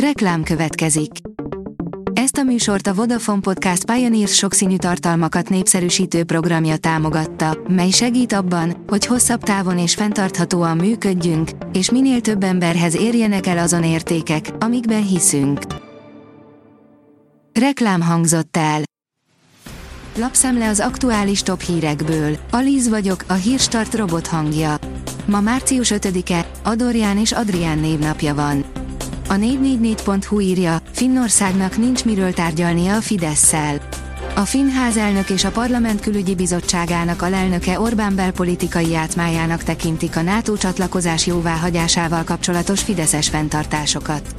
Reklám következik. Ezt a műsort a Vodafone Podcast Pioneers sokszínű tartalmakat népszerűsítő programja támogatta, mely segít abban, hogy hosszabb távon és fenntarthatóan működjünk, és minél több emberhez érjenek el azon értékek, amikben hiszünk. Reklám hangzott el. Lapszemle az aktuális top hírekből. Alíz vagyok, a hírstart robot hangja. Ma március 5-e, Adorján és Adrián névnapja van. A 444.hu írja, Finnországnak nincs miről tárgyalnia a Fidesz-szel. A Finn házelnök és a Parlament külügyi bizottságának alelnöke Orbán belpolitikai játmájának tekintik a NATO csatlakozás jóváhagyásával kapcsolatos fideszes fenntartásokat.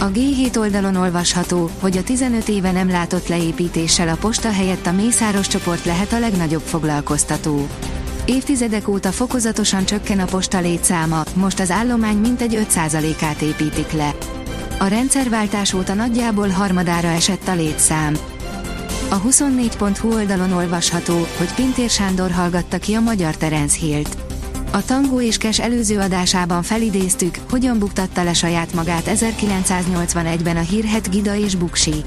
A G7 oldalon olvasható, hogy a 15 éve nem látott leépítéssel a posta helyett a Mészáros csoport lehet a legnagyobb foglalkoztató. Évtizedek óta fokozatosan csökken a posta létszáma, most az állomány mintegy 5%-át építik le. A rendszerváltás óta nagyjából harmadára esett a létszám. A 24.hu oldalon olvasható, hogy Pintér Sándor hallgatta ki a magyar Terence Hilt. A Tangó és Kes előző adásában felidéztük, hogyan buktatta le saját magát 1981-ben a hírhet Gida és Buksi.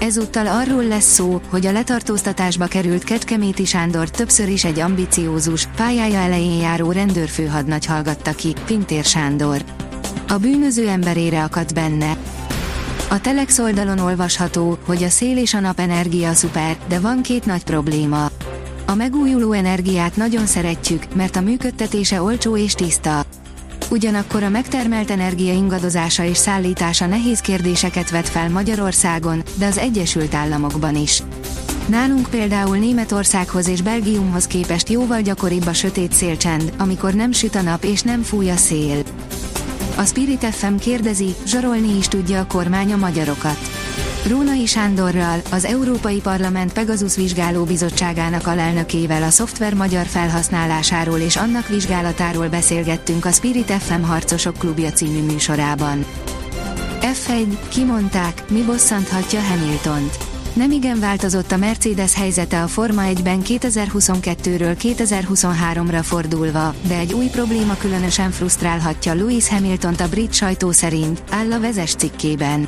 Ezúttal arról lesz szó, hogy a letartóztatásba került Kecskeméti Sándor többször is egy ambiciózus, pályája elején járó rendőrfőhadnagy hallgatta ki, Pintér Sándor. A bűnöző emberére akadt benne. A Telex oldalon olvasható, hogy a szél és a napenergia szuper, de van két nagy probléma. A megújuló energiát nagyon szeretjük, mert a működtetése olcsó és tiszta. Ugyanakkor a megtermelt energia ingadozása és szállítása nehéz kérdéseket vet fel Magyarországon, de az Egyesült Államokban is. Nálunk például Németországhoz és Belgiumhoz képest jóval gyakoribb a sötét szélcsend, amikor nem süt a nap és nem fúj a szél. A Spirit FM kérdezi, zsarolni is tudja a kormány a magyarokat. Rónai Sándorral, az Európai Parlament Pegasus Vizsgáló Bizottságának alelnökével a szoftver magyar felhasználásáról és annak vizsgálatáról beszélgettünk a Spirit FM Harcosok Klubja című műsorában. F1, kimondták, mi bosszanthatja Hamiltont. Nem igen változott a Mercedes helyzete a Forma 1-ben 2022-ről 2023-ra fordulva, de egy új probléma különösen frusztrálhatja Lewis Hamiltont a brit sajtó szerint, áll a vezes cikkében.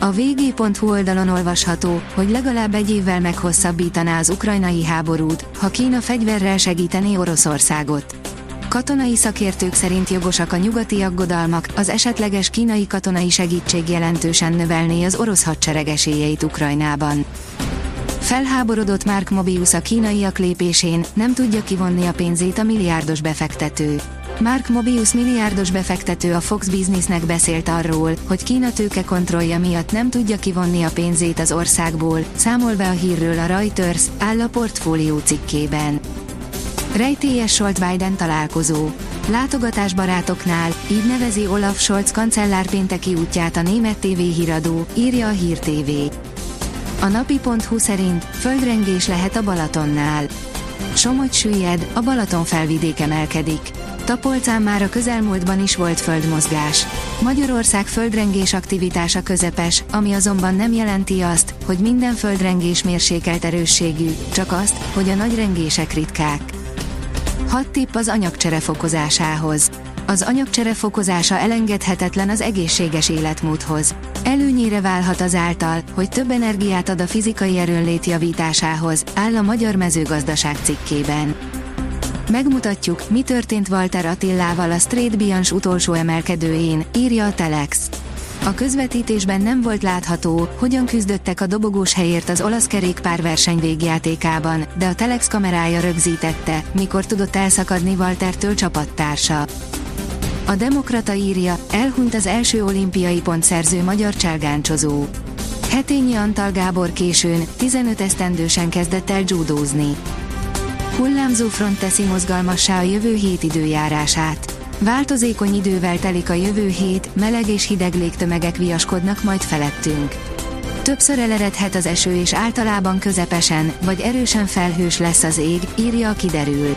A vg.hu oldalon olvasható, hogy legalább egy évvel meghosszabbítaná az ukrajnai háborút, ha Kína fegyverrel segítené Oroszországot. Katonai szakértők szerint jogosak a nyugati aggodalmak, az esetleges kínai katonai segítség jelentősen növelné az orosz hadsereg esélyeit Ukrajnában. Felháborodott Mark Mobius a kínaiak lépésén, nem tudja kivonni a pénzét a milliárdos befektető. Mark Mobius milliárdos befektető a Fox Businessnek beszélt arról, hogy Kína tőke kontrollja miatt nem tudja kivonni a pénzét az országból, számol be a hírről a Reuters, áll a portfólió cikkében. Rejtélyes Scholz Biden találkozó. Látogatás barátoknál, így nevezi Olaf Scholz kancellár pénteki útját a német TV híradó, írja a Hír TV. A napi.hu szerint földrengés lehet a Balatonnál. Somogy süllyed, a Balaton felvidék emelkedik. Tapolcán már a közelmúltban is volt földmozgás. Magyarország földrengés aktivitása közepes, ami azonban nem jelenti azt, hogy minden földrengés mérsékelt erősségű, csak azt, hogy a nagy rengések ritkák. Hat tipp az anyagcsere fokozásához. Az anyagcsere fokozása elengedhetetlen az egészséges életmódhoz. Előnyére válhat azáltal, hogy több energiát ad a fizikai erőnlét javításához, áll a Magyar Mezőgazdaság cikkében. Megmutatjuk, mi történt Walter Attillával a Straight Bianch utolsó emelkedőjén, írja a Telex. A közvetítésben nem volt látható, hogyan küzdöttek a dobogós helyért az olasz kerékpárverseny végjátékában, de a Telex kamerája rögzítette, mikor tudott elszakadni Waltertől csapattársa. A Demokrata írja, elhunyt az első olimpiai pontszerző magyar cselgáncsozó. Hetényi Antal Gábor későn, 15 esztendősen kezdett el judózni. Hullámzó front teszi mozgalmassá a jövő hét időjárását. Változékony idővel telik a jövő hét, meleg és hideg légtömegek viaskodnak majd felettünk. Többször eleredhet az eső és általában közepesen, vagy erősen felhős lesz az ég, írja a kiderül.